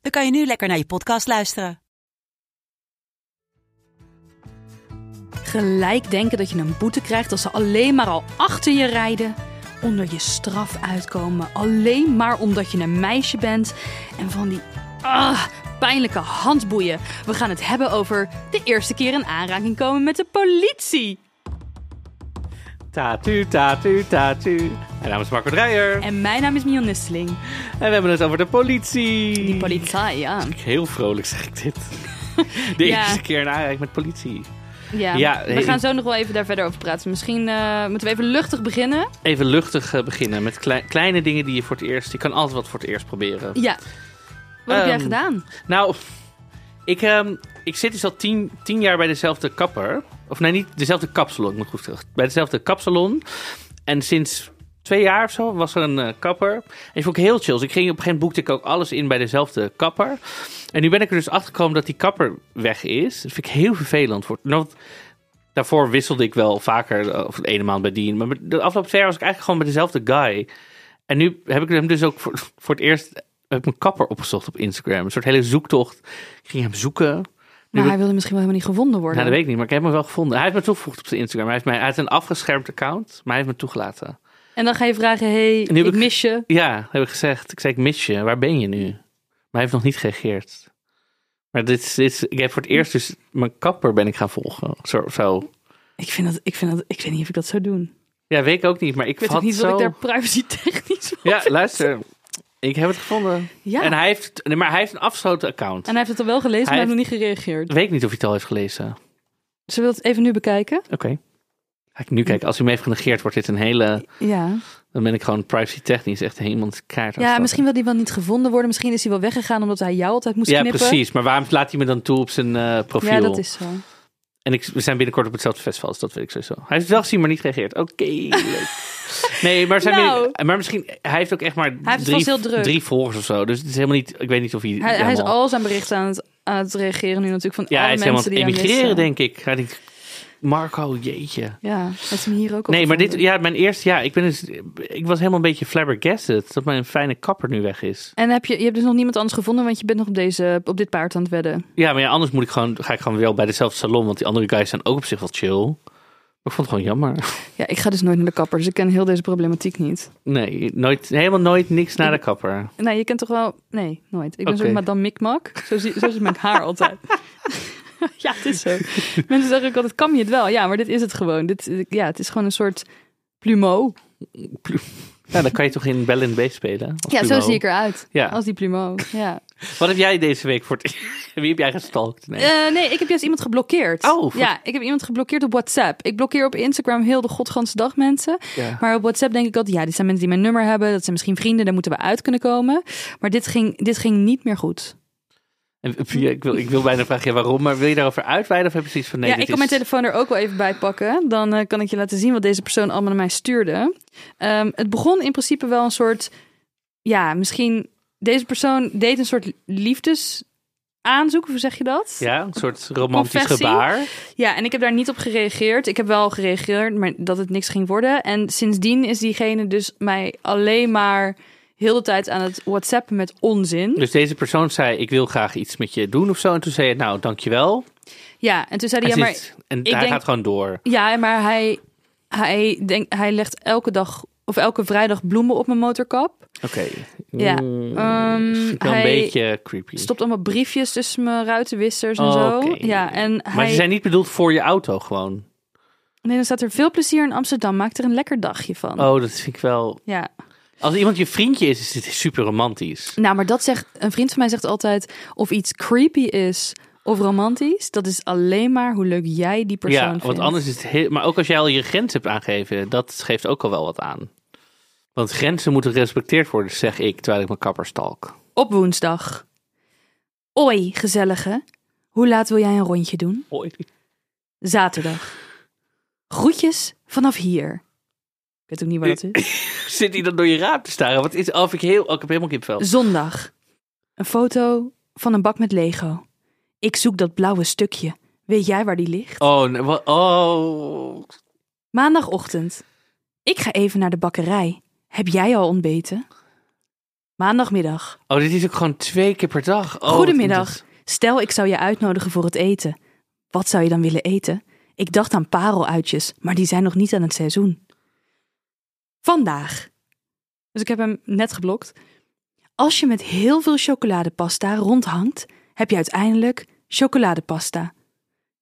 dan kan je nu lekker naar je podcast luisteren. Gelijk denken dat je een boete krijgt als ze alleen maar al achter je rijden. Onder je straf uitkomen. Alleen maar omdat je een meisje bent. En van die ah, pijnlijke handboeien. We gaan het hebben over de eerste keer in aanraking komen met de politie. Tatu, tatu, tatu. Mijn naam is Marco Dreyer. En mijn naam is Mion Nisteling. En we hebben het over de politie. Die politie, ja. Heel vrolijk zeg ik dit. De Ja. eerste keer in aanraking met politie. ja. Ja, we hey. gaan zo nog wel even daar verder over praten. Misschien eh, moeten we even luchtig beginnen. Even luchtig eh, beginnen met klei- kleine dingen die je voor het eerst... Je kan altijd wat voor het eerst proberen. Ja. Wat heb jij Ehm, gedaan? Nou, ik, ehm, ik zit dus al tien, tien jaar bij dezelfde kapper. Of nee, niet dezelfde kapsalon, ik moet goed terug. Bij dezelfde kapsalon. En sinds twee jaar of zo was er een eh, kapper. En vond ik heel chill. Dus ik ging op een gegeven moment boekte ik ook alles in bij dezelfde kapper. En nu ben ik er dus achter gekomen dat die kapper weg is. Dat vind ik heel vervelend. Voor, nou, daarvoor wisselde ik wel vaker, eh, of de ene maand bij die. Maar de afgelopen jaar was ik eigenlijk gewoon bij dezelfde guy. En nu heb ik hem dus ook voor, voor het eerst heb ik mijn kapper opgezocht op Instagram. Een soort hele zoektocht. Ik ging hem zoeken. Maar hij wilde misschien wel helemaal niet gevonden worden. nou, dat weet ik niet, maar ik heb hem wel gevonden. Hij heeft me toegevoegd op zijn Instagram. Hij heeft, mij, heeft een afgeschermd account, maar hij heeft me toegelaten. En dan ga je vragen, hey, ik ik- mis je. Ja, heb ik gezegd. Ik zei, ik mis je. Waar ben je nu? Maar hij heeft nog niet gereageerd. Maar dit, is- dit, is- ik heb voor het eerst dus mijn kapper ben ik gaan volgen. Zo, zo. Ik vind dat, ik vind dat, ik weet niet of ik dat zou doen. Ja, weet ik ook niet, maar ik, Ik weet ook niet zo... wat ik daar privacy technisch Ja, vind. Ik heb het gevonden. Ja. En hij heeft, nee, maar hij heeft een afgesloten account. En hij heeft het al wel gelezen, maar Hij hij heeft nog niet gereageerd. Weet ik niet of hij het al heeft gelezen. Zullen we het even nu bekijken? Oké. Ga ik nu kijken. Als hij me heeft genegeerd, wordt dit een hele... Ja. Dan ben ik gewoon privacy technisch echt helemaal kaart Ja, misschien wil hij wel niet gevonden worden. Misschien is hij wel weggegaan omdat hij jou altijd moest Ja, knippen. precies. Maar waarom laat hij me dan toe op zijn eh, profiel? Ja, dat is zo. En ik, we zijn binnenkort op hetzelfde festival, dus dat weet ik sowieso. Hij heeft het wel gezien, maar niet gereageerd. Oké, leuk. Nee, maar, zijn Nou. maar misschien... Hij heeft ook echt maar drie, drie volgers of zo. Dus het is helemaal niet... Ik weet niet of hij... Hij, hij is al zijn berichten aan het, aan het reageren nu natuurlijk van Ja, alle hij is helemaal mensen aan het die emigreren, denk ik. Hij denkt... Marco, jeetje. Ja, heeft hem hier ook al Nee, maar dit, ja, mijn eerste, ja, ik ben dus, ik was helemaal een beetje flabbergasted dat mijn fijne kapper nu weg is. En heb je, je hebt dus nog niemand anders gevonden, want je bent nog op, deze, op dit paard aan het wedden. Ja, maar ja, anders moet ik gewoon, ga ik gewoon wel bij dezelfde salon, want die andere guys zijn ook op zich wel chill. Maar ik vond het gewoon jammer. Ja, ik ga dus nooit naar de kapper, dus ik ken heel deze problematiek niet. Nee, nooit, helemaal nooit niks naar de kapper. Nee, je kent toch wel... Nee, nooit. Ik ben zo madame Mikmak. Zo, zie, zo is mijn haar altijd. ja, het is zo. Mensen zeggen ook altijd, kan je het wel? Ja, maar dit is het gewoon. Dit, ja, het is gewoon een soort plumeau. Ja, dan kan je toch in Bell and Beast spelen? Ja, zo zie ik eruit. Ja. Als die plumeau, ja. Wat heb jij deze week voor het... Wie heb jij gestalkt? Nee. Eh, nee, ik heb juist iemand geblokkeerd. Oh, voor- Ja, ik heb iemand geblokkeerd op WhatsApp. Ik blokkeer op Instagram heel de godganse dag mensen. Ja. Maar op WhatsApp denk ik altijd, ja, dit zijn mensen die mijn nummer hebben. Dat zijn misschien vrienden, daar moeten we uit kunnen komen. Maar dit ging, dit ging niet meer goed. En, ik, wil, ik wil bijna vragen ja, waarom, maar wil je daarover uitweiden of heb je zoiets van nee, ja, ik kan mijn telefoon er ook wel even bij pakken. Dan eh, kan ik je laten zien wat deze persoon allemaal naar mij stuurde. Ehm, het begon in principe wel een soort... Ja, misschien... Deze persoon deed een soort liefdesaanzoek, hoe zeg je dat? Ja, een soort romantisch Confessie? gebaar. Ja, en ik heb daar niet op gereageerd. Ik heb wel gereageerd, maar dat het niks ging worden. En sindsdien is diegene dus mij alleen maar heel de tijd aan het whatsappen met onzin. Dus deze persoon zei, ik wil graag iets met je doen of zo. En toen zei je, nou, dankjewel. Ja, en toen zei hij, ja, maar... en hij denk- gaat gewoon door. Ja, maar hij, hij, denkt, hij legt elke dag of elke vrijdag bloemen op mijn motorkap. Oké. Ja, Mm, ehm, een beetje creepy. Stopt allemaal briefjes tussen mijn ruitenwissers en Oh, zo. Ja, en Maar hij... ze zijn niet bedoeld voor je auto gewoon. Nee, dan staat er veel plezier in Amsterdam. Maak er een lekker dagje van. Oh, dat vind ik wel... Ja. Als iemand je vriendje is, is dit super romantisch. Nou, maar dat zegt... Een vriend van mij zegt altijd... Of iets creepy is of romantisch... Dat is alleen maar hoe leuk jij die persoon Ja, vindt. want anders is het heel... Maar ook als jij al je grens hebt aangegeven, dat geeft ook al wel wat aan. Want grenzen moeten gerespecteerd worden, zeg ik, terwijl ik mijn kapper stalk. Op woensdag. Oi, gezellige. Hoe laat wil jij een rondje doen? Hoi. Zaterdag. Groetjes vanaf hier. Ik weet ook niet waar dat is. Zit hij dan door je raam te staren? Wat is, of ik heel, oh, ik heb helemaal kipvel. Zondag. Een foto van een bak met Lego. Ik zoek dat blauwe stukje. Weet jij waar die ligt? Oh, nee, wat, oh. Maandagochtend. Ik ga even naar de bakkerij. Heb jij al ontbeten? Maandagmiddag. Oh, dit is ook gewoon twee keer per dag. Oh, wat Goedemiddag. Stel, ik zou je uitnodigen voor het eten. Wat zou je dan willen eten? Ik dacht aan pareluitjes, maar die zijn nog niet aan het seizoen. Vandaag. Dus ik heb hem net geblokt. Als je met heel veel chocoladepasta rondhangt, heb je uiteindelijk chocoladepasta.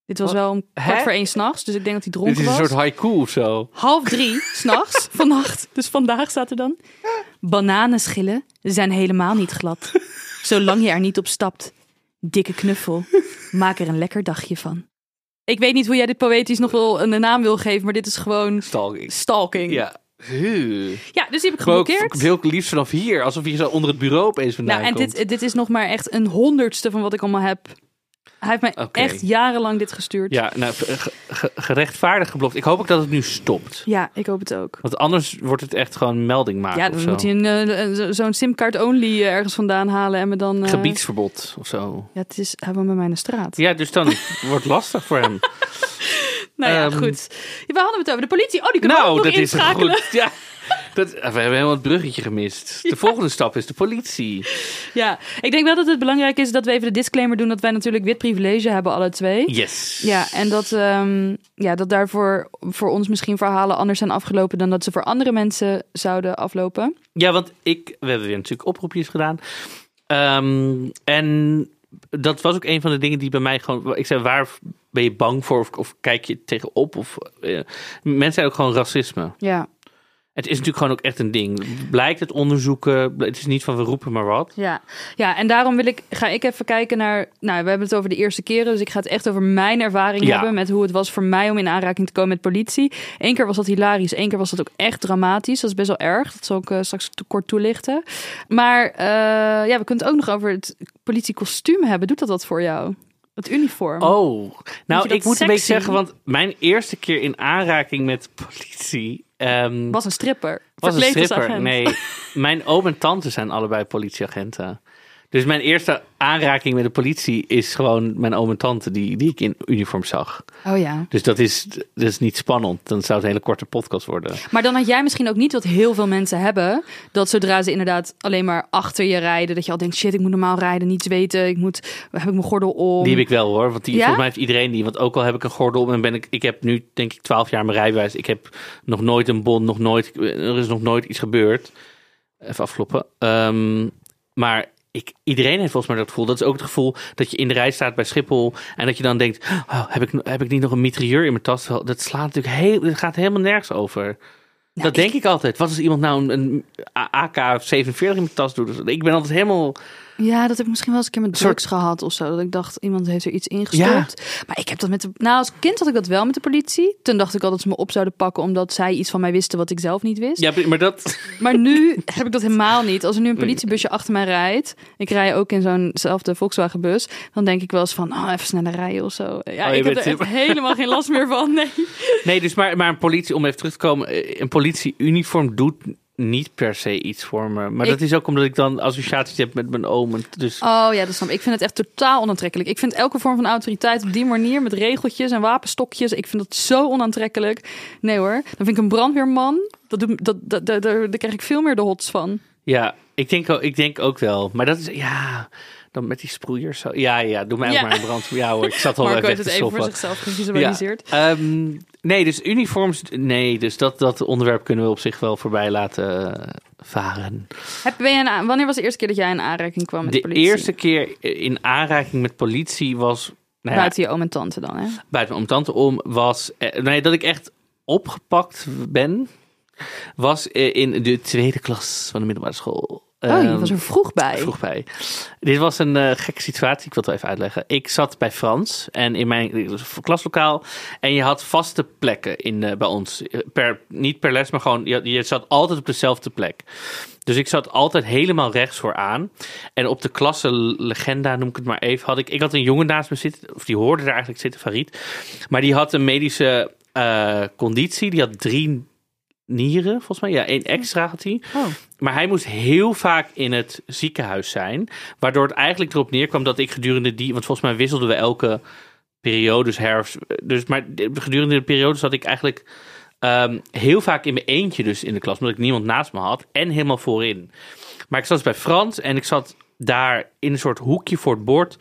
Dit was Wat? wel om kwart voor één s'nachts, dus ik denk dat hij Dit dronken is een was. soort haiku of zo. Half drie s'nachts, vannacht. Dus vandaag staat er dan. Bananenschillen zijn helemaal niet glad. Zolang je er niet op stapt. Dikke knuffel. Maak er een lekker dagje van. Ik weet niet hoe jij dit poëtisch nog wel een naam wil geven, maar dit is gewoon Stalking. stalking. Ja. Huh. Ja, dus die heb ik geblokkeerd. veel liefst vanaf hier. Alsof je zo onder het bureau opeens vandaan Nou, en komt. dit, dit is nog maar echt een honderdste van wat ik allemaal heb. Hij heeft mij echt jarenlang dit gestuurd. Ja, nou, ge- ge- gerechtvaardigd geblokt. Ik hoop ook dat het nu stopt. Ja, ik hoop het ook. Want anders wordt het echt gewoon melding maken Ja, of dan zo. moet hij een, eh, zo'n simkaart-only eh, ergens vandaan halen en me dan... eh, Gebiedsverbod of zo. Ja, het is, hij woont bij mij in de straat. Ja, dus dan wordt het lastig voor hem. Nou ja, Ehm, goed. Waar hadden we het over? De politie? Oh, die kunnen we ook nou, nog dat is inschakelen. goed... Ja, dat, we hebben helemaal het bruggetje gemist. De volgende stap is de politie. Ja, ik denk wel dat het belangrijk is dat we even de disclaimer doen dat wij natuurlijk wit privilege hebben, alle twee. Yes. Ja, en dat, ehm, ja, dat daarvoor voor ons misschien verhalen anders zijn afgelopen dan dat ze voor andere mensen zouden aflopen. Ja, want ik, we hebben weer natuurlijk oproepjes gedaan. Ehm, en dat was ook een van de dingen die bij mij gewoon. Ik zei, waar ben je bang voor? Of, kijk je tegenop? Of, eh, mensen zijn ook gewoon racisme. Ja, Het is natuurlijk gewoon ook echt een ding. Blijkt het onderzoeken. Het is niet van we roepen maar wat. ja. ja, en daarom wil ik, ga ik even kijken naar. Nou, we hebben het over de eerste keren, dus ik ga het echt over mijn ervaring Ja. hebben met hoe het was voor mij om in aanraking te komen met politie. Eén keer was dat hilarisch, één keer was dat ook echt dramatisch. Dat is best wel erg. Dat zal ik eh, straks te kort toelichten. Maar eh, ja, we kunnen het ook nog over het politiekostuum hebben. Doet dat wat voor jou? Het uniform. Oh, nou, dat ik moet een beetje sexy? zeggen, want mijn eerste keer in aanraking met politie. Ehm, Was een stripper. was een stripper. Nee, mijn oom en tante zijn allebei politieagenten. Dus mijn eerste aanraking met de politie is gewoon mijn oom en tante die, die ik in uniform zag. Oh ja. Dus dat is, dat is niet spannend. Dan zou het een hele korte podcast worden. Maar dan had jij misschien ook niet wat heel veel mensen hebben. Dat zodra ze inderdaad alleen maar achter je rijden. Dat je al denkt, shit, ik moet normaal rijden. Niets weten. Ik moet, heb ik mijn gordel om. Die heb ik wel hoor. Want die, Ja? volgens mij heeft iedereen die. Want ook al heb ik een gordel om en ben ik. Ik heb nu denk ik 12 jaar mijn rijbewijs. Ik heb nog nooit een bon, nog nooit. Er is nog nooit iets gebeurd. Even afkloppen. Ehm, maar ik, iedereen heeft volgens mij dat gevoel. Dat is ook het gevoel dat je in de rij staat bij Schiphol. En dat je dan denkt: oh, heb, ik, heb ik niet nog een mitrailleur in mijn tas? Dat slaat natuurlijk heel. Dat gaat helemaal nergens over. dat denk ik altijd. Wat als iemand nou een, een AK-47 in mijn tas doet? Ik ben altijd helemaal. Ja, dat heb ik misschien wel eens een keer met soort- drugs gehad of zo. Dat ik dacht, iemand heeft er iets ingestopt. Maar ik heb dat met de... Nou, als kind had ik dat wel met de politie. Toen dacht ik al dat ze me op zouden pakken... omdat zij iets van mij wisten wat ik zelf niet wist. Ja, maar dat. Maar nu heb ik dat helemaal niet. Als er nu een politiebusje achter mij rijdt... ik rij ook in zo'nzelfde Volkswagenbus... dan denk ik wel eens van, oh, even sneller rijden of zo. Ja, Oh, ik heb er echt helemaal geen last meer van. Nee. Nee, dus maar, maar een politie, om even terug te komen, eh, een politieuniform doet niet per se iets voor me. Maar Ik- dat is ook omdat ik dan associaties heb met mijn oom. En Dus Oh ja, dat snap ik. Ik vind het echt totaal onaantrekkelijk. Ik vind elke vorm van autoriteit op die manier met regeltjes en wapenstokjes. Ik vind dat zo onaantrekkelijk. Nee hoor. Dan vind ik een brandweerman. Dat doet, dat, dat, dat, daar, daar krijg ik veel meer de hots van. ja, ik denk, ook, ik denk ook wel. Maar dat is, ja, dan met die sproeiers zo. Ja, ja, doe mij Ja. ook maar een brand. Ja hoor, ik zat al Marco heeft het even voor zichzelf gevisualiseerd. Ja, ehm, nee, dus uniforms, nee. Dus dat, dat onderwerp kunnen we op zich wel voorbij laten eh, varen. Heb, ben je een, wanneer was de eerste keer dat jij in aanraking kwam met de, De politie? eerste keer in aanraking met politie was... Nou ja, Buiten je oom en tante dan, hè? buiten mijn tante om was. eh, nee, dat ik echt opgepakt ben. Was eh, in de tweede klas van de middelbare school. Oh, je Ehm, was er vroeg bij. vroeg bij. Dit was een eh, gekke situatie. Ik wil het wel even uitleggen. Ik zat bij Frans en in mijn klaslokaal. En je had vaste plekken in, eh, bij ons. Per, niet per les, maar gewoon je, je zat altijd op dezelfde plek. Dus ik zat altijd helemaal rechts vooraan. En op de klasse legenda, noem ik het maar even, had ik... Ik had een jongen naast me zitten, of die hoorde er eigenlijk zitten, Farid. Maar die had een medische eh, conditie. Die had drie nieren, volgens mij. Ja, één extra had hij. Oh. Maar hij moest heel vaak in het ziekenhuis zijn. Waardoor het eigenlijk erop neerkwam dat ik gedurende die... Want volgens mij wisselden we elke periode, dus herfst. Dus, maar gedurende de periode zat ik eigenlijk ehm, heel vaak in mijn eentje dus in de klas. Omdat ik niemand naast me had. En helemaal voorin. Maar ik zat dus bij Frans en ik zat daar in een soort hoekje voor het bord.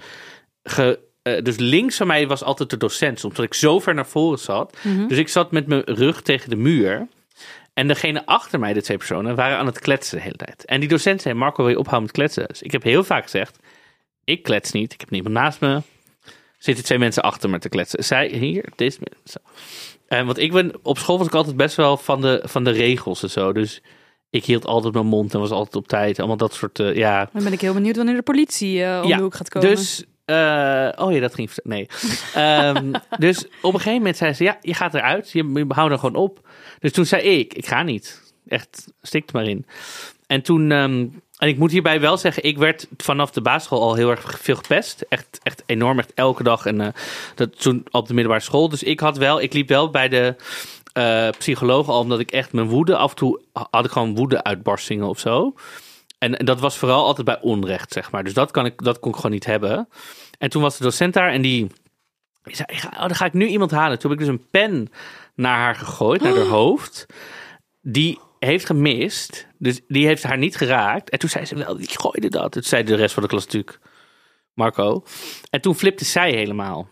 Ge, eh, dus links van mij was altijd de docent, omdat ik zo ver naar voren zat. Dus ik zat met mijn rug tegen de muur. En degene achter mij, de twee personen, waren aan het kletsen de hele tijd. En die docent zei, Marco, wil je ophouden met kletsen? Dus ik heb heel vaak gezegd, ik klets niet. Ik heb niemand naast me. Zitten twee mensen achter me te kletsen. Zij, hier, deze mensen. En want ik ben, op school was ik altijd best wel van de, van de regels en zo. Dus ik hield altijd mijn mond en was altijd op tijd. Allemaal dat soort, eh, ja. Dan ben ik heel benieuwd wanneer de politie eh, om Ja, de hoek gaat komen. Dus, eh, oh ja, dat ging. Nee. Ehm, dus op een gegeven moment zei ze: Ja, je gaat eruit. Je, je houdt er gewoon op. Dus toen zei ik: Ik ga niet. Echt, stik er maar in. En toen. ehm, en ik moet hierbij wel zeggen, ik werd vanaf de basisschool al heel erg veel gepest. Echt, echt enorm, echt elke dag. En eh, dat toen op de middelbare school. Dus ik had wel, ik liep wel bij de eh psycholoog al, omdat ik echt mijn woede af en toe had ik gewoon woede-uitbarstingen of zo. En, en dat was vooral altijd bij onrecht, zeg maar. Dus dat, kan ik, dat kon ik gewoon niet hebben. En toen was de docent daar en die, zei, ik ga, oh, dan ga ik nu iemand halen. Toen heb ik dus een pen naar haar gegooid, naar haar hoofd. Die heeft gemist, dus die heeft haar niet geraakt. En toen zei ze wel, die gooide dat. Toen zei de rest van de klas natuurlijk, Marco. En toen flipte zij helemaal.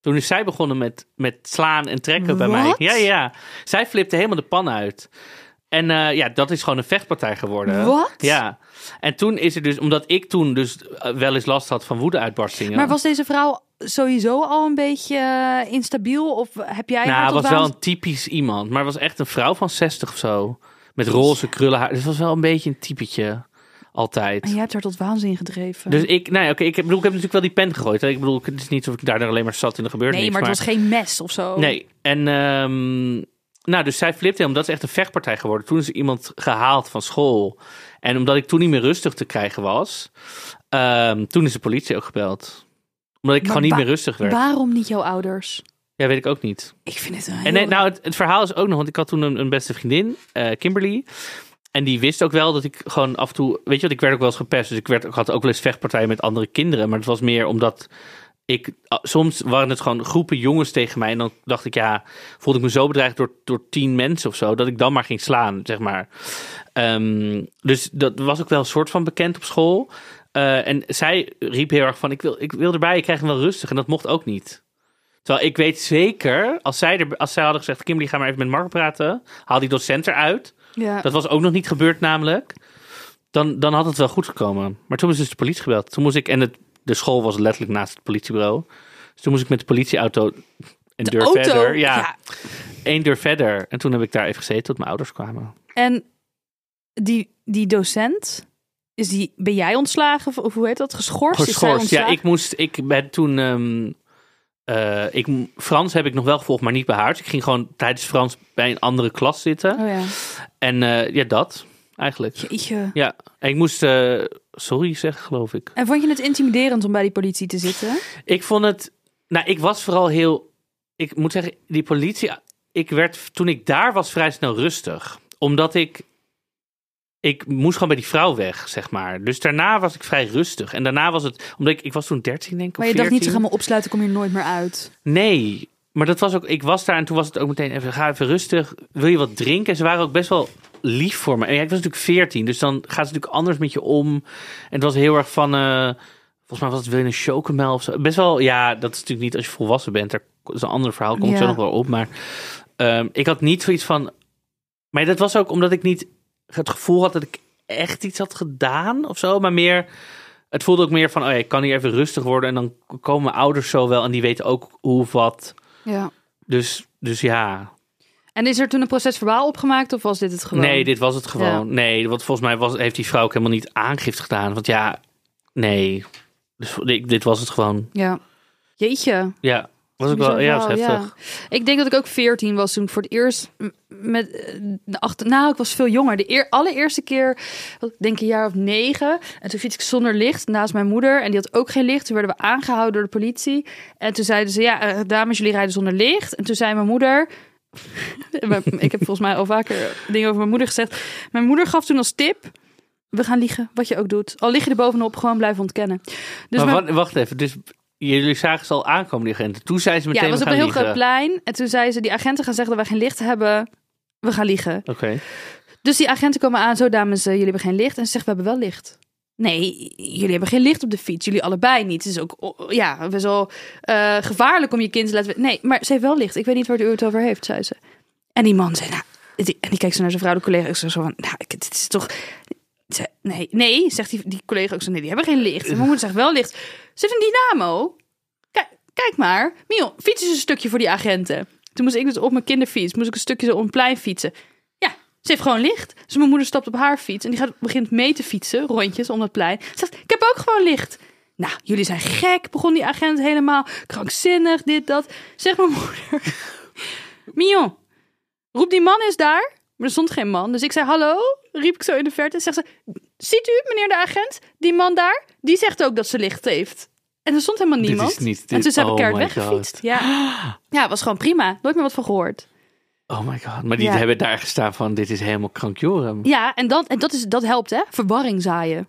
Toen is zij begonnen met, met slaan en trekken bij mij. Ja, ja. Zij flipte helemaal de pan uit. En eh, ja, dat is gewoon een vechtpartij geworden. Wat? Ja. En toen is er dus, omdat ik toen dus eh, wel eens last had van woedeuitbarstingen. Maar was deze vrouw sowieso al een beetje eh, instabiel? Of heb jij nou, was wel een typisch iemand. Maar het was echt een vrouw van 60 of zo. Met roze krullen haar. Dus was wel een beetje een typetje. Altijd. En jij hebt haar tot waanzin gedreven. Dus ik, nou ja, oké, ik, heb, bedoel, ik heb natuurlijk wel die pen gegooid. hè. Ik bedoel, het is niet alsof ik daar dan alleen maar zat en er gebeurde nee, niks. maar het was geen mes of zo. Nee, en ehm, nou, dus zij flipte hem. Dat is echt een vechtpartij geworden. Toen is iemand gehaald van school. En omdat ik toen niet meer rustig te krijgen was, ehm, toen is de politie ook gebeld. Omdat ik Maar gewoon niet meer rustig werd. Waarom niet jouw ouders? Ja, weet ik ook niet. Ik vind het een En nee, nou, het, het verhaal is ook nog, want ik had toen een, een beste vriendin, eh, Kimberly. En die wist ook wel dat ik gewoon af en toe, weet je wat, ik werd ook wel eens gepest. Dus ik, werd, ik had ook wel eens vechtpartijen met andere kinderen. Maar het was meer omdat ik, ah, soms waren het gewoon groepen jongens tegen mij. En dan dacht ik, ja, voelde ik me zo bedreigd door, door tien mensen of zo, dat ik dan maar ging slaan, zeg maar. Ehm, dus dat was ook wel een soort van bekend op school. Eh, en zij riep heel erg van, ik wil, ik wil erbij, ik krijg hem wel rustig. En dat mocht ook niet. Terwijl ik weet zeker, als zij, er, als zij hadden gezegd... Kimberly, ga maar even met Mark praten. Haal die docent eruit. ja. Dat was ook nog niet gebeurd namelijk. Dan, dan had het wel goed gekomen. Maar toen is dus de politie gebeld. Toen moest ik... En het, de school was letterlijk naast het politiebureau. Dus toen moest ik met de politieauto een deur auto? verder. Ja, Ja. deur verder. En toen heb ik daar even gezeten tot mijn ouders kwamen. En die, die docent, is die, ben jij ontslagen? Of, hoe heet dat? Geschorst? Geschorst. Ja, ik moest... Ik ben toen... eh, ik, Frans heb ik nog wel gevolgd, maar niet bij haar. Dus ik ging gewoon tijdens Frans bij een andere klas zitten. Oh ja. En eh, ja, dat eigenlijk. Jeetje. Ja, en ik moest eh, sorry zeggen, geloof ik. En vond je het intimiderend om bij die politie te zitten? Ik vond het. Nou, ik was vooral heel. Ik moet zeggen, die politie. Ik werd toen ik daar was vrij snel rustig. Omdat ik. Ik moest gewoon bij die vrouw weg, zeg maar. Dus daarna was ik vrij rustig. En daarna was het. Omdat ik, ik was toen 13, denk ik. Maar je dacht niet, ze 14. gaan me opsluiten, kom je nooit meer uit. Nee, maar dat was ook. Ik was daar en toen was het ook meteen even. Ga even rustig. Wil je wat drinken? En ze waren ook best wel lief voor me. En ja, ik was natuurlijk 14, dus dan gaat het natuurlijk anders met je om. En het was heel erg van. eh, volgens mij was het wil je een chocomel of zo. Best wel. Ja, dat is natuurlijk niet als je volwassen bent. Daar is een ander verhaal. Komt Ja. zo nog wel op. Maar ehm, ik had niet zoiets van. Maar dat was ook omdat ik niet het gevoel had dat ik echt iets had gedaan of zo. Maar meer. Het voelde ook meer van, oh ja, ik kan hier even rustig worden. En dan komen mijn ouders zo wel. En die weten ook hoe of wat. Ja. Dus, dus ja. En is er toen een proces verbaal opgemaakt of was dit het gewoon? Nee, dit was het gewoon. Nee, want volgens mij was, heeft die vrouw ook helemaal niet aangifte gedaan. Want ja, nee. Dus ik- dit was het gewoon. Ja. Jeetje. Ja. Was ook wel, ja, was heftig. Ik denk dat ik ook 14 was toen ik voor het eerst met eh, de achter. Nou, ik was veel jonger. De eer, allereerste keer, ik denk een jaar of negen. En toen fiets ik zonder licht naast mijn moeder. En die had ook geen licht. Toen werden we aangehouden door de politie. En toen zeiden ze: Ja, eh, dames, jullie rijden zonder licht. En toen zei mijn moeder. ik heb volgens mij al vaker dingen over mijn moeder gezegd. Mijn moeder gaf toen als tip. We gaan liegen, wat je ook doet. Al lig je er bovenop, gewoon blijven ontkennen. Dus maar mijn- wacht even, dus jullie zagen ze al aankomen, die agenten. Toen zei ze ja, meteen, het was op een heel groot plein. En toen zeiden ze, die agenten gaan zeggen dat wij geen licht hebben. We gaan liegen. Oké. Dus die agenten komen aan, zo dames, eh, jullie hebben geen licht. En ze zegt, we hebben wel licht. Nee, jullie hebben geen licht op de fiets. Jullie allebei niet. Het is ook ja, best wel eh, gevaarlijk om je kind te laten... Nee, maar ze heeft wel licht. Ik weet niet waar u het over heeft, zei ze. En die man zei, nou... die- En die keek zo naar zijn vrouwelijke collega. Ik zei zo van, nou, ik- dit is toch... Nee, nee, zegt die, die collega ook zo. Nee, die hebben geen licht. Mijn moeder zegt wel licht. Ze heeft een dynamo. Kijk, kijk maar. Mion, fiets eens een stukje voor die agenten. Toen moest ik dus op mijn kinderfiets, moest ik een stukje zo op een plein fietsen. Ja, ze heeft gewoon licht. Dus mijn moeder stapt op haar fiets en die gaat, begint mee te fietsen, rondjes om dat plein. Ze zegt, ik heb ook gewoon licht. Nou, jullie zijn gek, begon die agent helemaal krankzinnig, dit, dat. Zegt mijn moeder. Mion, roep die man eens daar. Maar er stond geen man. Dus ik zei, hallo, riep ik zo in de verte. Zegt ze, ziet u, meneer de agent, die man daar? Die zegt ook dat ze licht heeft. En er stond helemaal Dit niemand. is niet- en toen zijn we keihard weggefietst. Ja. ja, was gewoon prima. Nooit meer wat van gehoord. Oh my god. Maar die Ja. hebben daar gestaan van, dit is helemaal krankjoren. Ja, en dat, en dat, is, dat helpt, hè? Verwarring zaaien.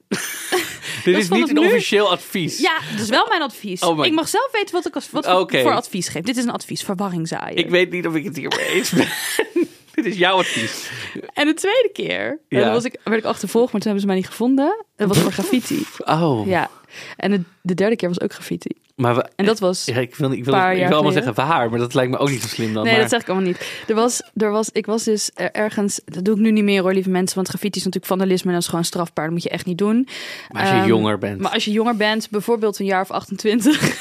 dit is niet een nu- officieel advies. Ja, dat is wel mijn advies. Oh my- ik mag zelf weten wat ik als, wat voor advies geef. Dit is een advies, verwarring zaaien. Ik weet niet of ik het hiermee eens ben. dit is jouw advies. En de tweede keer Ja. eh, dan was ik, werd ik achtervolgd, maar toen hebben ze mij niet gevonden. Dat was voor graffiti. Oh. Ja. En de, de derde keer was ook graffiti. Maar we, En dat was... ja, ik wil, ik wil, ik wil allemaal geleden. zeggen waar, maar dat lijkt me ook niet zo slim dan. Nee, maar, dat zeg ik allemaal niet. Er was, er was, ik was dus er- ergens, dat doe ik nu niet meer hoor, lieve mensen, want graffiti is natuurlijk vandalisme en dat is gewoon strafbaar. Dat moet je echt niet doen. maar als je Ehm, jonger bent. Maar als je jonger bent, bijvoorbeeld een jaar of 28.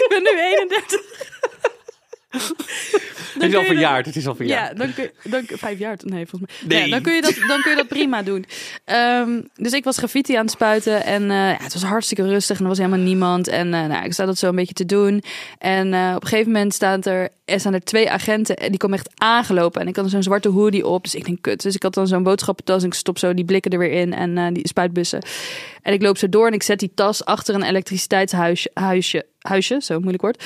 ik ben nu 31. het is al verjaard, het is al Ja, verjaard. dan kun je, dan, vijf jaar. Nee, volgens mij. Nee. Ja, dan, kun je dat, dan kun je dat prima doen. Ehm, dus ik was graffiti aan het spuiten. En eh, ja, het was hartstikke rustig. En er was helemaal niemand. En eh, nou, ik sta dat zo een beetje te doen. En eh, op een gegeven moment staan er, er staan er twee agenten. En die komen echt aangelopen. En ik had zo'n zwarte hoodie op. Dus ik denk, kut. Dus ik had dan zo'n boodschappentas. En ik stop zo die blikken er weer in. En die spuitbussen. En ik loop zo door. En ik zet die tas achter een elektriciteitshuisje. Huisje, huisje, zo moeilijk woord.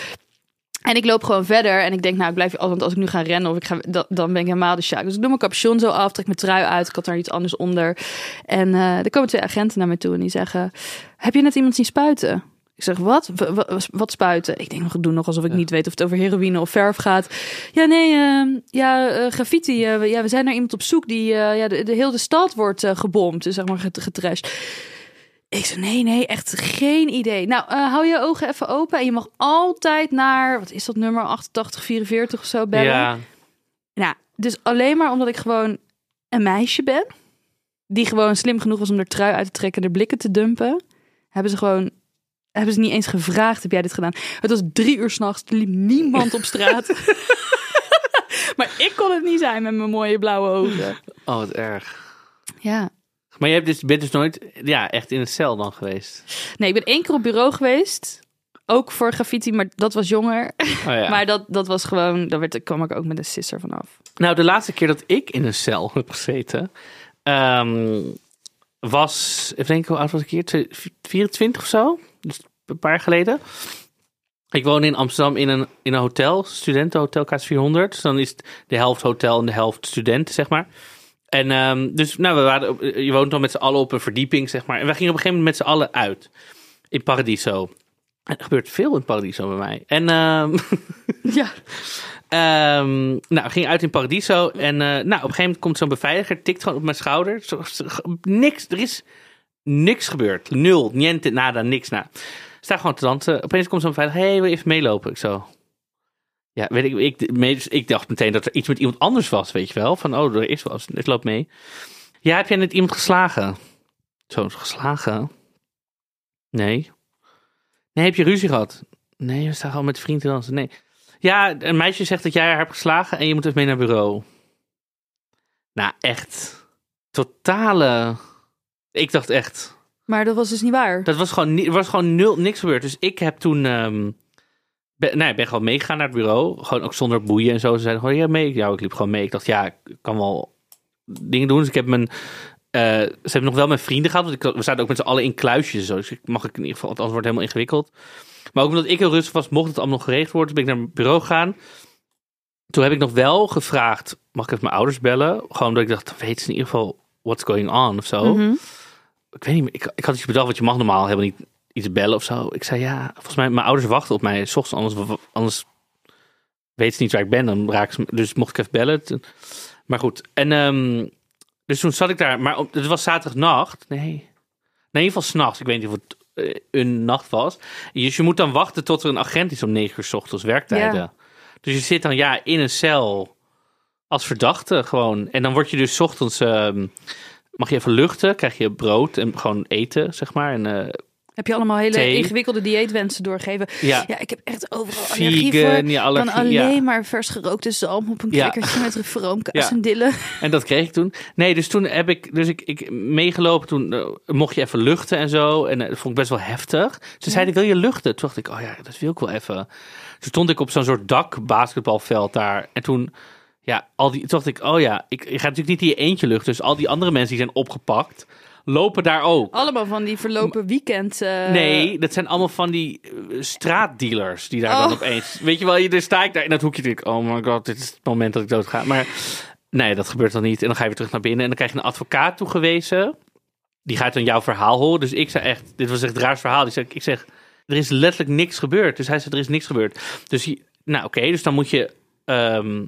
En ik loop gewoon verder en ik denk, nou, ik blijf, want als ik nu ga rennen of ik ga, dan, dan ben ik helemaal de sjaak. Dus ik doe mijn capuchon zo af, trek mijn trui uit, ik had daar iets anders onder. En eh er komen twee agenten naar me toe en die zeggen, heb je net iemand zien spuiten? Ik zeg, wat? Wat spuiten? Ik denk nog, ik doe nog alsof ik niet weet of het over heroïne of verf gaat. Ja, nee, eh, ja, eh, graffiti. eh, we- ja, we zijn naar iemand op zoek die, ja, de, de hele stad wordt gebomd, dus zeg maar get- getrashed. Ik zei, nee, nee, echt geen idee. Nou, eh, hou je ogen even open en je mag altijd naar, wat is dat nummer, 8844 of zo bellen. Ja, Nou, dus alleen maar omdat ik gewoon een meisje ben, die gewoon slim genoeg was om er trui uit te trekken en de blikken te dumpen, hebben ze gewoon, hebben ze niet eens gevraagd, heb jij dit gedaan? Het was drie uur s'nachts, er liep niemand op straat. maar ik kon het niet zijn met mijn mooie blauwe ogen. oh wat erg. Ja. Maar je hebt dus, bent dus nooit ja, echt in een cel dan geweest? Nee, ik ben één keer op bureau geweest. Ook voor graffiti, maar dat was jonger. Oh, ja. Maar dat, dat was gewoon, daar werd, kwam ik ook met een sisser vanaf. Nou, de laatste keer dat ik in een cel heb gezeten, ehm, was, even denken, hoe oud was ik hier? Twee- 24 of zo? Dus een paar jaar geleden. Ik woon in Amsterdam in een, in een hotel, studentenhotel K400. Dus dan is het de helft hotel en de helft studenten, zeg maar. En ehm, dus, nou, we waren, op- je woont dan met z'n allen op een verdieping, zeg maar. En wij gingen op een gegeven moment met z'n allen uit. In Paradiso. En er gebeurt veel in Paradiso bij mij. En ehm, Ja. Ehm, nou, we gingen uit in Paradiso. En eh, nou, op een gegeven moment komt zo'n beveiliger, tikt gewoon op mijn schouder. Zo, niks, er is niks gebeurd. Nul, niente, nada, niks na. Ik sta gewoon te dansen. Opeens komt zo'n beveiliger, hey, wil je even meelopen? Ik zo... Ja, weet ik, ik, me- ik dacht meteen dat er iets met iemand anders was, weet je wel. Van, oh, er is wat, ik loop mee. Ja, heb jij net iemand geslagen? Zo, geslagen? Nee. Nee, heb je ruzie gehad? Nee, we staan gewoon met vrienden dansen. Nee. Ja, een meisje zegt dat jij haar hebt geslagen en je moet even mee naar bureau. Nou, echt. Totale. Ik dacht echt. Maar dat was dus niet waar. Dat was gewoon, was gewoon nul, niks gebeurd. Dus ik heb toen... ehm ben, nee, ik ben gewoon meegegaan naar het bureau. Gewoon ook zonder boeien en zo. Ze zeiden gewoon, ja, mee. Ja, ik liep gewoon mee. Ik dacht, ja, ik kan wel dingen doen. Dus ik heb mijn... eh, ze hebben nog wel mijn vrienden gehad. Want ik, we zaten ook met z'n allen in kluisjes en zo. Dus ik mag ik in ieder geval... Want anders wordt het helemaal ingewikkeld. Maar ook omdat ik heel rustig was, mocht het allemaal nog geregeld worden. Ben ik naar het bureau gegaan. Toen heb ik nog wel gevraagd, mag ik even mijn ouders bellen? Gewoon omdat ik dacht, weten ze in ieder geval what's going on of zo. Mhm. Ik weet niet meer, ik, ik had iets bedacht, want je mag normaal helemaal niet iets bellen of zo. Ik zei, ja, volgens mij, mijn ouders wachten op mij, s ochtends, anders, anders weten ze niet waar ik ben. Dan raken ze, dus mocht ik even bellen. Maar goed, en ehm, dus toen zat ik daar, maar op, het was zaterdagnacht, nee, nee, in ieder geval s'nachts. Ik weet niet of het eh, een nacht was. Dus je moet dan wachten tot er een agent is om negen uur 's ochtends werktijden. Ja. Dus je zit dan ja in een cel als verdachte gewoon. En dan word je dus 's ochtends ehm, mag je even luchten, krijg je brood en gewoon eten zeg maar. En eh, Heb je allemaal hele Thee. ingewikkelde dieetwensen doorgegeven? ja, Ja, ik heb echt overal allergie voor. ja, Dan allergie. alleen Ja. maar vers gerookte zalm op een Ja. crackertje met roomkaas en dillen. En dat kreeg ik toen. Nee, dus toen heb ik, dus ik, ik meegelopen. Toen eh, mocht je even luchten en zo. En eh, dat vond ik best wel heftig. Ze zeiden, wil je luchten? Toen dacht ik, oh ja, dat wil ik wel even. Toen stond ik op zo'n soort dak basketbalveld daar. En toen, ja, al die, toen dacht ik, oh ja, ik, ik ga natuurlijk niet in je eentje luchten. Dus al die andere mensen die zijn opgepakt, lopen daar ook. Allemaal van die verlopen weekend. eh, Nee, dat zijn allemaal van die eh, straatdealers die daar dan Oh. opeens... Weet je wel, je, dan sta ik daar in dat hoekje en denk ik... Oh my god, dit is het moment dat ik dood ga. Maar nee, dat gebeurt dan niet. En dan ga je weer terug naar binnen en dan krijg je een advocaat toegewezen. Die gaat dan jouw verhaal horen. Dus ik zei echt, dit was echt het raarste verhaal. Die zei, ik zeg, er is letterlijk niks gebeurd. Dus hij zei, er is niks gebeurd. Dus, nou oké, dus dan moet je... ehm,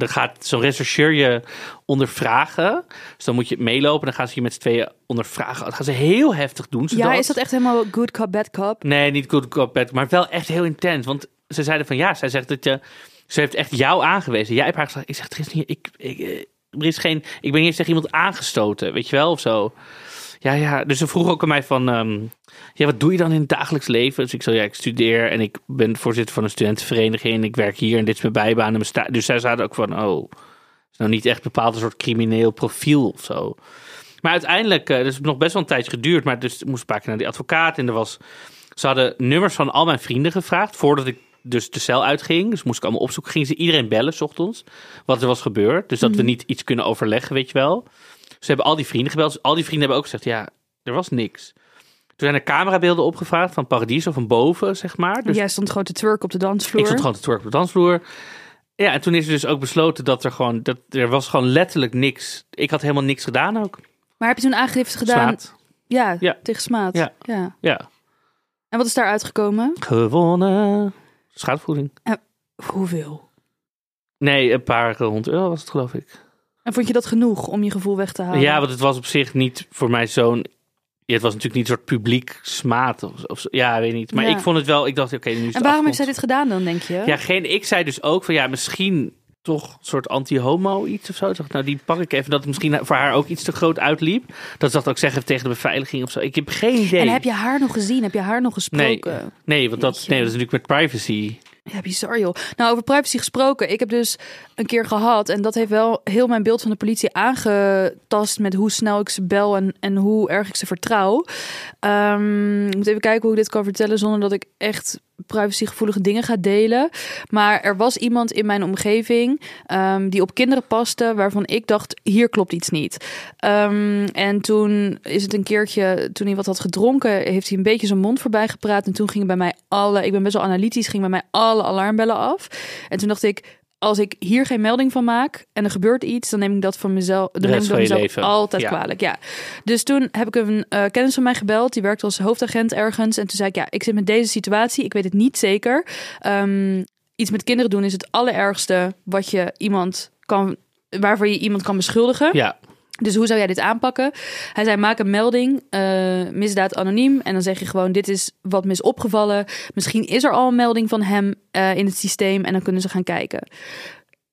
dan gaat zo'n rechercheur je ondervragen. Dus dan moet je meelopen. Dan gaan ze je met z'n tweeën ondervragen. Dat gaan ze heel heftig doen. ze Ja, is dat echt helemaal good cop, bad cop? Nee, niet good cop, bad, maar wel echt heel intens. Want ze zeiden van ja, zij zegt dat je, ze heeft echt jou aangewezen. Jij hebt haar gezegd, ik zeg, er is niet, ik, ik, eh, er is geen, ik ben eens tegen iemand aangestoten, weet je wel, of zo. Ja, ja, dus ze vroeg ook aan mij van, ehm, ja, wat doe je dan in het dagelijks leven? Dus ik zei, ja, ik studeer en ik ben voorzitter van een studentenvereniging en ik werk hier en dit is mijn bijbaan en mijn Dus zij zaten ook van, oh, is nou niet echt bepaald een soort crimineel profiel of zo. Maar uiteindelijk, eh, dus het nog best wel een tijdje geduurd, maar dus ik moest een paar keer naar die advocaat en er was ze hadden nummers van al mijn vrienden gevraagd voordat ik dus de cel uitging. Dus moest ik allemaal opzoeken. Gingen ze iedereen bellen, s ochtends, wat er was gebeurd. Dus dat we niet iets kunnen overleggen, weet je wel. Ze hebben al die vrienden gebeld. Dus al die vrienden hebben ook gezegd, ja, er was niks. Toen zijn er camerabeelden opgevraagd van Paradiso, van boven, zeg maar. Dus Jij stond gewoon te twerken op de dansvloer. ik stond gewoon te twerken op de dansvloer. Ja, en toen is er dus ook besloten dat er gewoon, dat er was gewoon letterlijk niks. Ik had helemaal niks gedaan ook. Maar heb je toen aangifte gedaan? Smaad. Ja, Ja. tegen Smaad. Ja. ja. Ja, En wat is daar uitgekomen? gewonnen. Schadevergoeding. Hoeveel? Nee, een paar honderd euro was het, geloof ik. En vond je dat genoeg om je gevoel weg te halen? Ja, want het was op zich niet voor mij zo'n. Ja, het was natuurlijk niet een soort publiek smaad of, of zo. Ja, weet niet. Maar Ja. ik vond het wel. Ik dacht, oké, nu is en waarom heeft zij dit gedaan dan, denk je? Ja, geen. Ik zei dus ook van ja, misschien toch een soort anti-homo iets of zo. Ik dacht, nou, die pak ik even. Dat het misschien voor haar ook iets te groot uitliep. Dat ze dat ook zeggen tegen de beveiliging of zo. Ik heb geen idee. En heb je haar nog gezien? Heb je haar nog gesproken? Nee, want dat, nee, dat is natuurlijk met privacy. Ja, bizar joh. Nou, over privacy gesproken. Ik heb dus een keer gehad, en dat heeft wel heel mijn beeld van de politie aangetast met hoe snel ik ze bel en, en hoe erg ik ze vertrouw. Ehm, ik moet even kijken hoe ik dit kan vertellen zonder dat ik echt privacygevoelige dingen ga delen. Maar er was iemand in mijn omgeving ehm, die op kinderen paste, waarvan ik dacht, hier klopt iets niet. Ehm, en toen is het een keertje, toen hij wat had gedronken, heeft hij een beetje zijn mond voorbij gepraat. En toen gingen bij mij alle, ik ben best wel analytisch, gingen bij mij alle alarmbellen af. En toen dacht ik, als ik hier geen melding van maak en er gebeurt iets, dan neem ik dat van mezelf, dan neem ik dat je mezelf leven. altijd Ja. kwalijk. Ja. Dus toen heb ik een eh, kennis van mij gebeld, die werkte als hoofdagent ergens. En toen zei ik, ja, ik zit met deze situatie, ik weet het niet zeker. Ehm, iets met kinderen doen is het allerergste wat je iemand kan, waarvoor je iemand kan beschuldigen. Ja, Dus hoe zou jij dit aanpakken? Hij zei: maak een melding, eh, misdaad anoniem. En dan zeg je gewoon: dit is wat me is opgevallen. Misschien is er al een melding van hem eh, in het systeem en dan kunnen ze gaan kijken.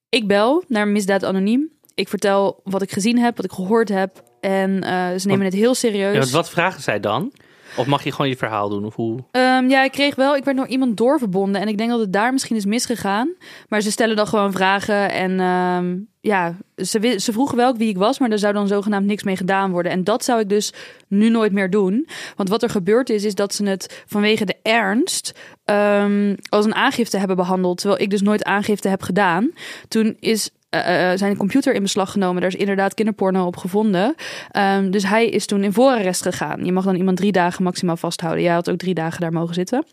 Ik bel naar misdaad anoniem. Ik vertel wat ik gezien heb, wat ik gehoord heb. En eh, ze nemen het heel serieus. ja wat vragen zij dan? Of mag je gewoon je verhaal doen? Of hoe? Ehm, ja, ik kreeg wel, ik werd door iemand doorverbonden en ik denk dat het daar misschien is misgegaan. Maar ze stellen dan gewoon vragen en ehm, ja, ze, ze vroegen wel wie ik was, maar er zou dan zogenaamd niks mee gedaan worden. En dat zou ik dus nu nooit meer doen. Want wat er gebeurd is, is dat ze het vanwege de ernst ehm, als een aangifte hebben behandeld, terwijl ik dus nooit aangifte heb gedaan. Toen is eh, zijn computer in beslag genomen. Daar is inderdaad kinderporno op gevonden. Ehm, dus hij is toen in voorarrest gegaan. Je mag dan iemand drie dagen maximaal vasthouden. Jij had ook drie dagen daar mogen zitten.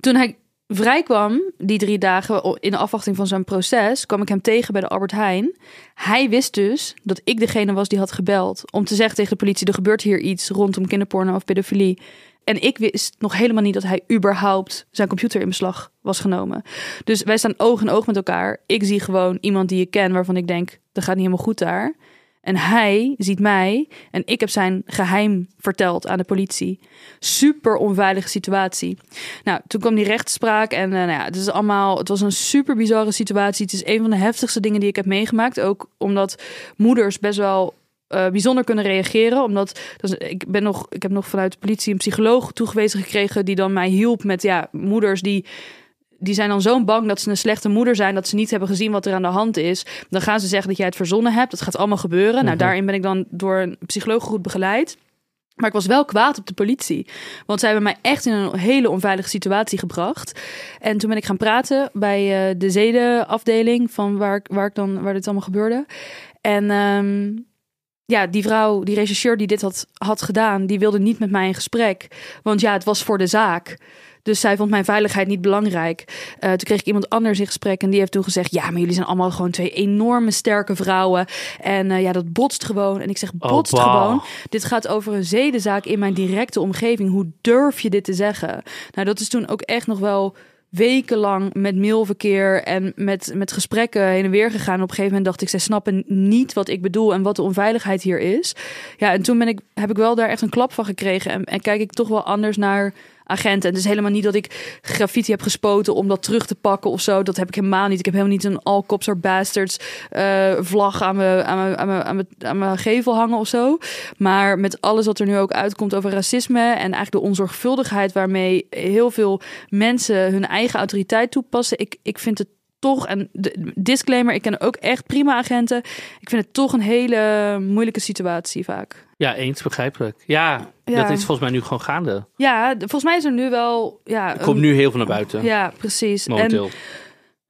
Toen hij vrijkwam, die drie dagen in de afwachting van zijn proces, kwam ik hem tegen bij de Albert Heijn. Hij wist dus dat ik degene was die had gebeld om te zeggen tegen de politie: er gebeurt hier iets rondom kinderporno of pedofilie. En ik wist nog helemaal niet dat hij überhaupt zijn computer in beslag was genomen. Dus wij staan oog in oog met elkaar. Ik zie gewoon iemand die ik ken waarvan ik denk, dat gaat niet helemaal goed daar. En hij ziet mij en ik heb zijn geheim verteld aan de politie. Super onveilige situatie. Nou, toen kwam die rechtspraak en eh, nou ja, het is allemaal, het was een super bizarre situatie. Het is een van de heftigste dingen die ik heb meegemaakt. Ook omdat moeders best wel eh, bijzonder kunnen reageren. Omdat ik, ben nog, ik heb nog vanuit de politie een psycholoog toegewezen gekregen die dan mij hielp met ja, moeders die. Die zijn dan zo bang dat ze een slechte moeder zijn, dat ze niet hebben gezien wat er aan de hand is. Dan gaan ze zeggen dat jij het verzonnen hebt. Dat gaat allemaal gebeuren. Nou, daarin ben ik dan door een psycholoog goed begeleid. Maar ik was wel kwaad op de politie. Want zij hebben mij echt in een hele onveilige situatie gebracht. En toen ben ik gaan praten bij eh, de zedenafdeling van waar, ik- waar, ik dan, waar dit allemaal gebeurde. En ehm, ja, die vrouw, die rechercheur die dit had, had gedaan, die wilde niet met mij in gesprek. Want ja, het was voor de zaak. Dus zij vond mijn veiligheid niet belangrijk. Eh, toen kreeg ik iemand anders in gesprek en die heeft toen gezegd: Ja, maar jullie zijn allemaal gewoon twee enorme sterke vrouwen. En eh, ja, dat botst gewoon. En ik zeg: Oh, Botst gewoon. Dit gaat over een zedenzaak in mijn directe omgeving. Hoe durf je dit te zeggen? Nou, dat is toen ook echt nog wel wekenlang met mailverkeer en met, met gesprekken heen en weer gegaan. Op een gegeven moment dacht ik, zij snappen niet wat ik bedoel en wat de onveiligheid hier is. Ja, en toen ben ik, heb ik wel daar echt een klap van gekregen en, en kijk ik toch wel anders naar agenten. En het is helemaal niet dat ik graffiti heb gespoten om dat terug te pakken of zo. Dat heb ik helemaal niet. Ik heb helemaal niet een all cops are bastards eh, vlag aan mijn, aan, mijn, aan, mijn, aan, gevel hangen of zo. Maar met alles wat er nu ook uitkomt over racisme en eigenlijk de onzorgvuldigheid waarmee heel veel mensen hun eigen autoriteit toepassen. Ik, ik vind het toch, en de disclaimer, ik ken ook echt prima agenten. Ik vind het toch een hele moeilijke situatie vaak. Ja, eens begrijpelijk. Ja, Ja. dat is volgens mij nu gewoon gaande. Ja, volgens mij is er nu wel. Ja, Er komt nu heel veel naar buiten. Ja, precies. momenteel. En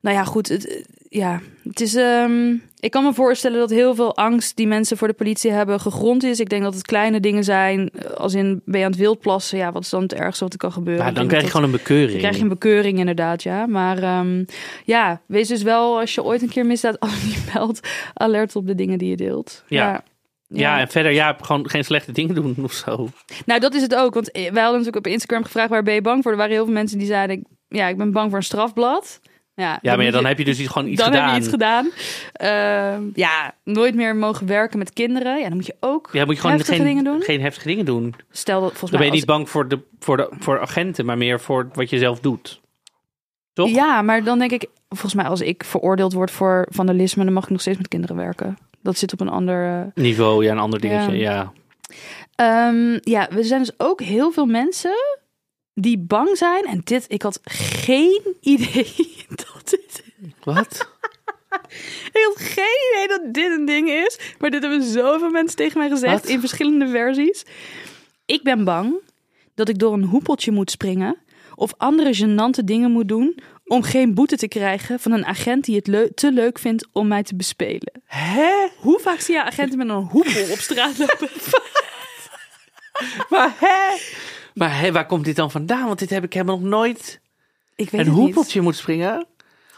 nou ja, goed. Het, ja, het is. ehm, ik kan me voorstellen dat heel veel angst die mensen voor de politie hebben gegrond is. Ik denk dat het kleine dingen zijn. Als in ben je aan het wildplassen. Ja, wat is dan het ergste wat er kan gebeuren? Dan krijg je gewoon een bekeuring. dan krijg je een bekeuring inderdaad, ja. Maar ehm, ja, wees dus wel als je ooit een keer misdaad meldt, alert op de dingen die je deelt. Ja. ja, en verder, ja, gewoon geen slechte dingen doen of zo. Nou, dat is het ook. Want wij hadden natuurlijk op Instagram gevraagd, waar ben je bang voor? Er waren heel veel mensen die zeiden, ja, ik ben bang voor een strafblad. Ja, Ja, maar ja, dan heb je dus iets- gewoon iets dan gedaan. heb je iets gedaan. Ehm, ja, nooit meer mogen werken met kinderen. Ja, dan moet je ook Ja, moet je gewoon heftige geen, dingen doen. geen heftige dingen doen. Stel dat volgens Dan ben mij je niet bang voor, de, voor, de, voor agenten, maar meer voor wat je zelf doet. Toch? Ja, maar dan denk ik, volgens mij als ik veroordeeld word voor vandalisme, dan mag ik nog steeds met kinderen werken. Dat zit op een ander. eh, Niveau, ja, een ander dingetje. Ja. Ehm, ja, er zijn dus ook heel veel mensen die bang zijn. En dit, ik had geen idee dit. Wat? Ik had geen idee dat dit een ding is. Maar dit hebben zoveel mensen tegen mij gezegd Wat? in verschillende versies. Ik ben bang dat ik door een hoepeltje moet springen. Of andere gênante dingen moet doen. Om geen boete te krijgen van een agent die het te leuk vindt om mij te bespelen. Hè? Hoe vaak zie je agenten met een hoepel op straat lopen? Maar hè? Maar hè, waar komt dit dan vandaan? Want dit heb ik helemaal nog nooit... Ik weet Een niet. hoepeltje moet springen?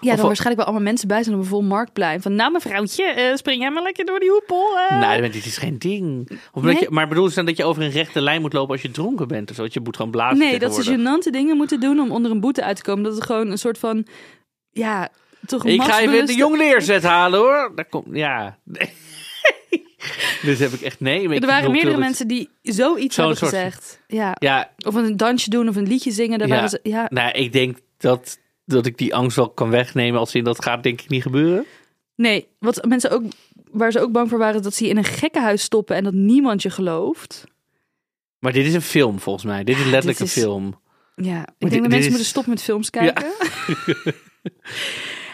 Ja, Of- dan waarschijnlijk wel allemaal mensen bij zijn op een vol marktplein. Van, nou mevrouwtje, eh, spring jij maar lekker door die hoepel. Nee, maar dit is geen ding. Of Nee. dat je, maar bedoel je dan dat je over een rechte lijn moet lopen als je dronken bent? Of zo? Dat je moet gewoon blazen nee, dat ze gênante dingen moeten doen om onder een boete uit te komen. Dat het gewoon een soort van, ja, toch Ik ga even de jong leerzet halen hoor. Daar komt, ja. Nee. dus heb ik echt nee. maar Er waren meerdere mensen die zoiets Zo'n hebben soort- gezegd. Ja. Ja, Of een dansje doen of een liedje zingen. Daar Ja. waren ze, ja. nou, ik denk dat, dat ik die angst wel kan wegnemen. Als in dat gaat denk ik niet gebeuren. Nee, wat mensen ook, waar ze ook bang voor waren, dat ze je in een gekkenhuis stoppen en dat niemand je gelooft. Maar dit is een film volgens mij. Dit is letterlijk dit is- een film. Ja, ik denk dat mensen is- moeten stoppen met films kijken.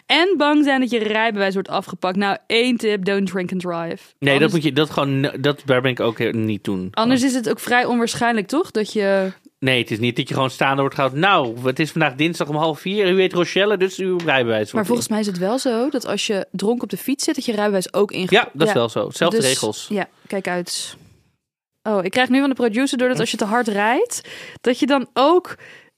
en bang zijn dat je rijbewijs wordt afgepakt. Nou, één tip, don't drink and drive. Nee, Anders, dat moet je, dat gewoon, dat, daar ben ik ook niet doen. anders is het ook vrij onwaarschijnlijk, toch? Dat je... Nee, het is niet dat je gewoon staande wordt gehouden. Nou, het is vandaag dinsdag om half vier. U heet Rochelle, dus uw rijbewijs Maar volgens mij is het wel zo dat als je dronken op de fiets zit, dat je rijbewijs ook ingaat. Ja, dat is wel zo. Zelfde Dus- regels. Ja, kijk uit. Oh, ik krijg nu van de producer door dat als je te hard rijdt, dat je dan ook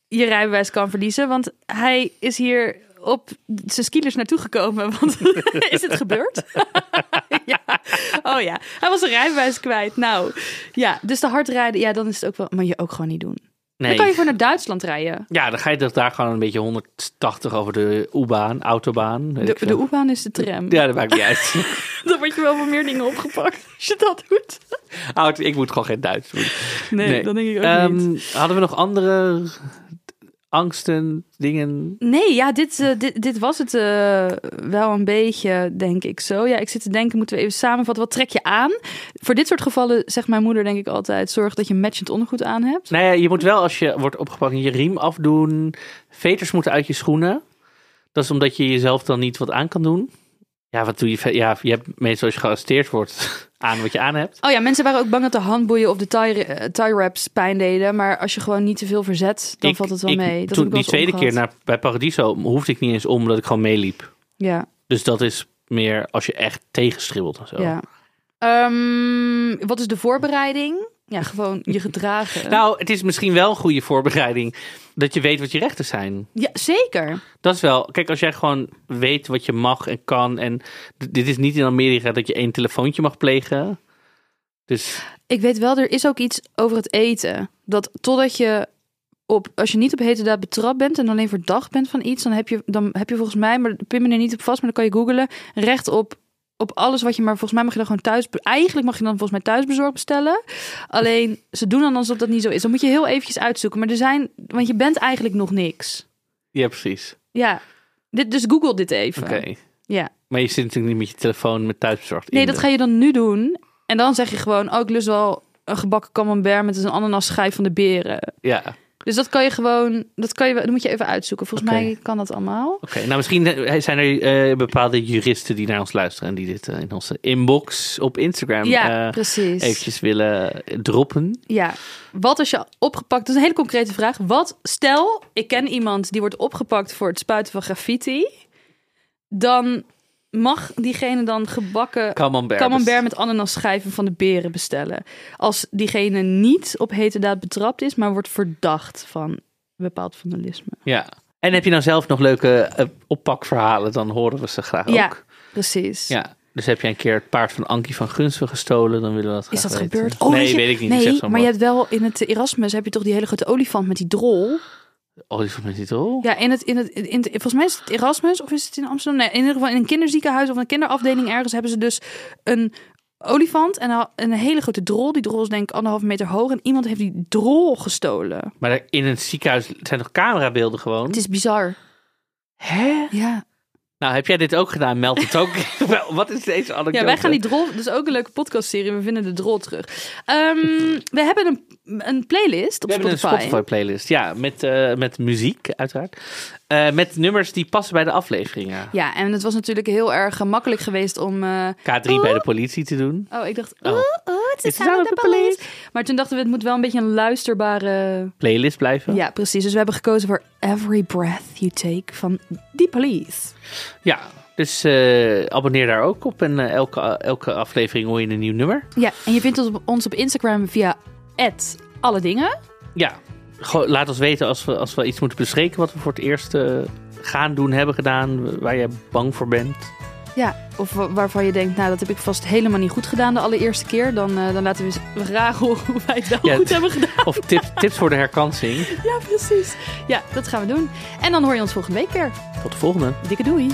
je rijbewijs kan verliezen. Want hij is hier op zijn skielers naartoe gekomen. Want is het gebeurd? ja. Oh ja, hij was zijn rijbewijs kwijt. Nou, ja, dus te hard rijden, ja, dan is het ook wel... Maar je ook gewoon niet doen. Nee. Dan kan je voor naar Duitsland rijden. Ja, dan ga je toch daar gewoon een beetje 180 over de U-baan, autobaan. De, de U-baan is de tram. Ja, dat maakt niet uit. Dan word je wel van meer dingen opgepakt als je dat doet. Auto, ik moet gewoon geen Duits doen. Nee, Nee. dan denk ik ook Ehm, niet. hadden we nog andere angsten, dingen? Nee, ja, dit, eh, dit, dit was het eh, wel een beetje, denk ik zo. Ja, ik zit te denken, moeten we even samenvatten. Wat trek je aan? Voor dit soort gevallen zegt mijn moeder denk ik altijd... zorg dat je matchend ondergoed aan hebt. Nou ja, je moet wel als je wordt opgepakt je riem afdoen. Veters moeten uit je schoenen. Dat is omdat je jezelf dan niet wat aan kan doen. Ja, wat doe je? Ja, je hebt meestal als je gearresteerd wordt aan wat je aan hebt. Oh ja, mensen waren ook bang dat de handboeien of de tie, eh, tie wraps pijn deden. Maar als je gewoon niet te veel verzet, dan Ik- valt het wel ik- mee. Dat toen, ik die tweede keer naar, bij Paradiso hoefde ik niet eens om, omdat ik gewoon meeliep. Ja, Dus dat is meer als je echt tegenstribbelt en zo. ja. Ehm, wat is de voorbereiding? Ja, gewoon je gedragen. Nou, het is misschien wel een goede voorbereiding dat je weet wat je rechten zijn. ja, zeker. Dat is wel. Kijk, als jij gewoon weet wat je mag en kan. En dit is niet in Amerika dat je één telefoontje mag plegen. Dus Ik weet wel, er is ook iets over het eten. Dat totdat je op, als je niet op hete daad betrapt bent en alleen verdacht bent van iets, dan heb je, dan heb je volgens mij, maar pin me er niet op vast, maar dan kan je googlen, recht op, op alles wat je, maar volgens mij mag je dan gewoon thuis, eigenlijk mag je dan volgens mij thuis bezorgd bestellen. Alleen, ze doen dan alsof dat niet zo is. Dan moet je heel eventjes uitzoeken. Maar er zijn, want je bent eigenlijk nog niks. ja, precies. Ja, dit, dus google dit even. Oké. Ja. Maar je zit natuurlijk niet met je telefoon met thuisbezorgd Nee, dat de- ga je dan nu doen. En dan zeg je gewoon, oh, ik lust wel een gebakken camembert met een ananasschijf van de beren. Ja. Dus dat kan je gewoon, dat kan je, dat moet je even uitzoeken. Volgens Oké. mij kan dat allemaal. Nou, misschien eh, zijn er eh, bepaalde juristen die naar ons luisteren. En die dit eh, in onze inbox op Instagram Ja, precies. eventjes willen droppen. Ja. Wat als je opgepakt, dat is een hele concrete vraag. Wat, stel, ik ken iemand die wordt opgepakt voor het spuiten van graffiti. Dan mag diegene dan gebakken Camembert. camembert met ananasschijven van de beren bestellen. Als diegene niet op hete daad betrapt is, maar wordt verdacht van bepaald vandalisme. Ja. En heb je nou zelf nog leuke eh, oppakverhalen, dan horen we ze graag Ja, ook. precies. Ja. Dus heb jij een keer het paard van Ankie van Gunsven gestolen, dan willen we dat Is graag dat weten. gebeurd? Oh, nee, je- weet ik niet. Nee, zo maar je hebt wel in het Erasmus heb je toch die hele grote olifant met die drol. Olifant met die? Ja, in het, in het, in het, volgens mij is het Erasmus of is het in Amsterdam? Nee, in ieder geval in een kinderziekenhuis of een kinderafdeling ergens hebben ze dus een olifant en een- hele grote drol. Die drol is denk ik anderhalve meter hoog en iemand heeft die drol gestolen. Maar in een ziekenhuis zijn nog camerabeelden gewoon? Het is bizar. Hè? Ja. Nou, heb jij dit ook gedaan? Meld het ook. Wat is deze anekdote? Ja, wij gaan die drol, dus ook een leuke podcastserie. We vinden de drol terug. Ehm, we hebben een, een playlist op We hebben een Spotify. Spotify playlist. Ja, met, eh, met muziek uiteraard. Eh, met nummers die passen bij de afleveringen. Ja, en het was natuurlijk heel erg eh, makkelijk geweest om. eh, K3 bij de politie te doen. oh, ik dacht. Oh. Oh, het is sound of the police. Maar toen dachten we, het moet wel een beetje een luisterbare. Playlist blijven. Ja, precies. Dus we hebben gekozen voor Every Breath You Take van The Police. Ja, dus eh, abonneer daar ook op. En eh, elke, elke aflevering hoor je een nieuw nummer. Ja, en je vindt ons op, ons op Instagram via alle dingen. Ja, Gewoon, laat ons weten als we, als we iets moeten bespreken wat we voor het eerst eh, gaan doen, hebben gedaan, waar je bang voor bent. Ja, of wa- waarvan je denkt, nou dat heb ik vast helemaal niet goed gedaan de allereerste keer. Dan, eh, dan laten we eens graag horen hoe wij het wel Ja, goed hebben gedaan. Of tips, tips voor de herkansing. Ja, precies. Ja, dat gaan we doen. En dan hoor je ons volgende week weer. Tot de volgende. Dikke doei.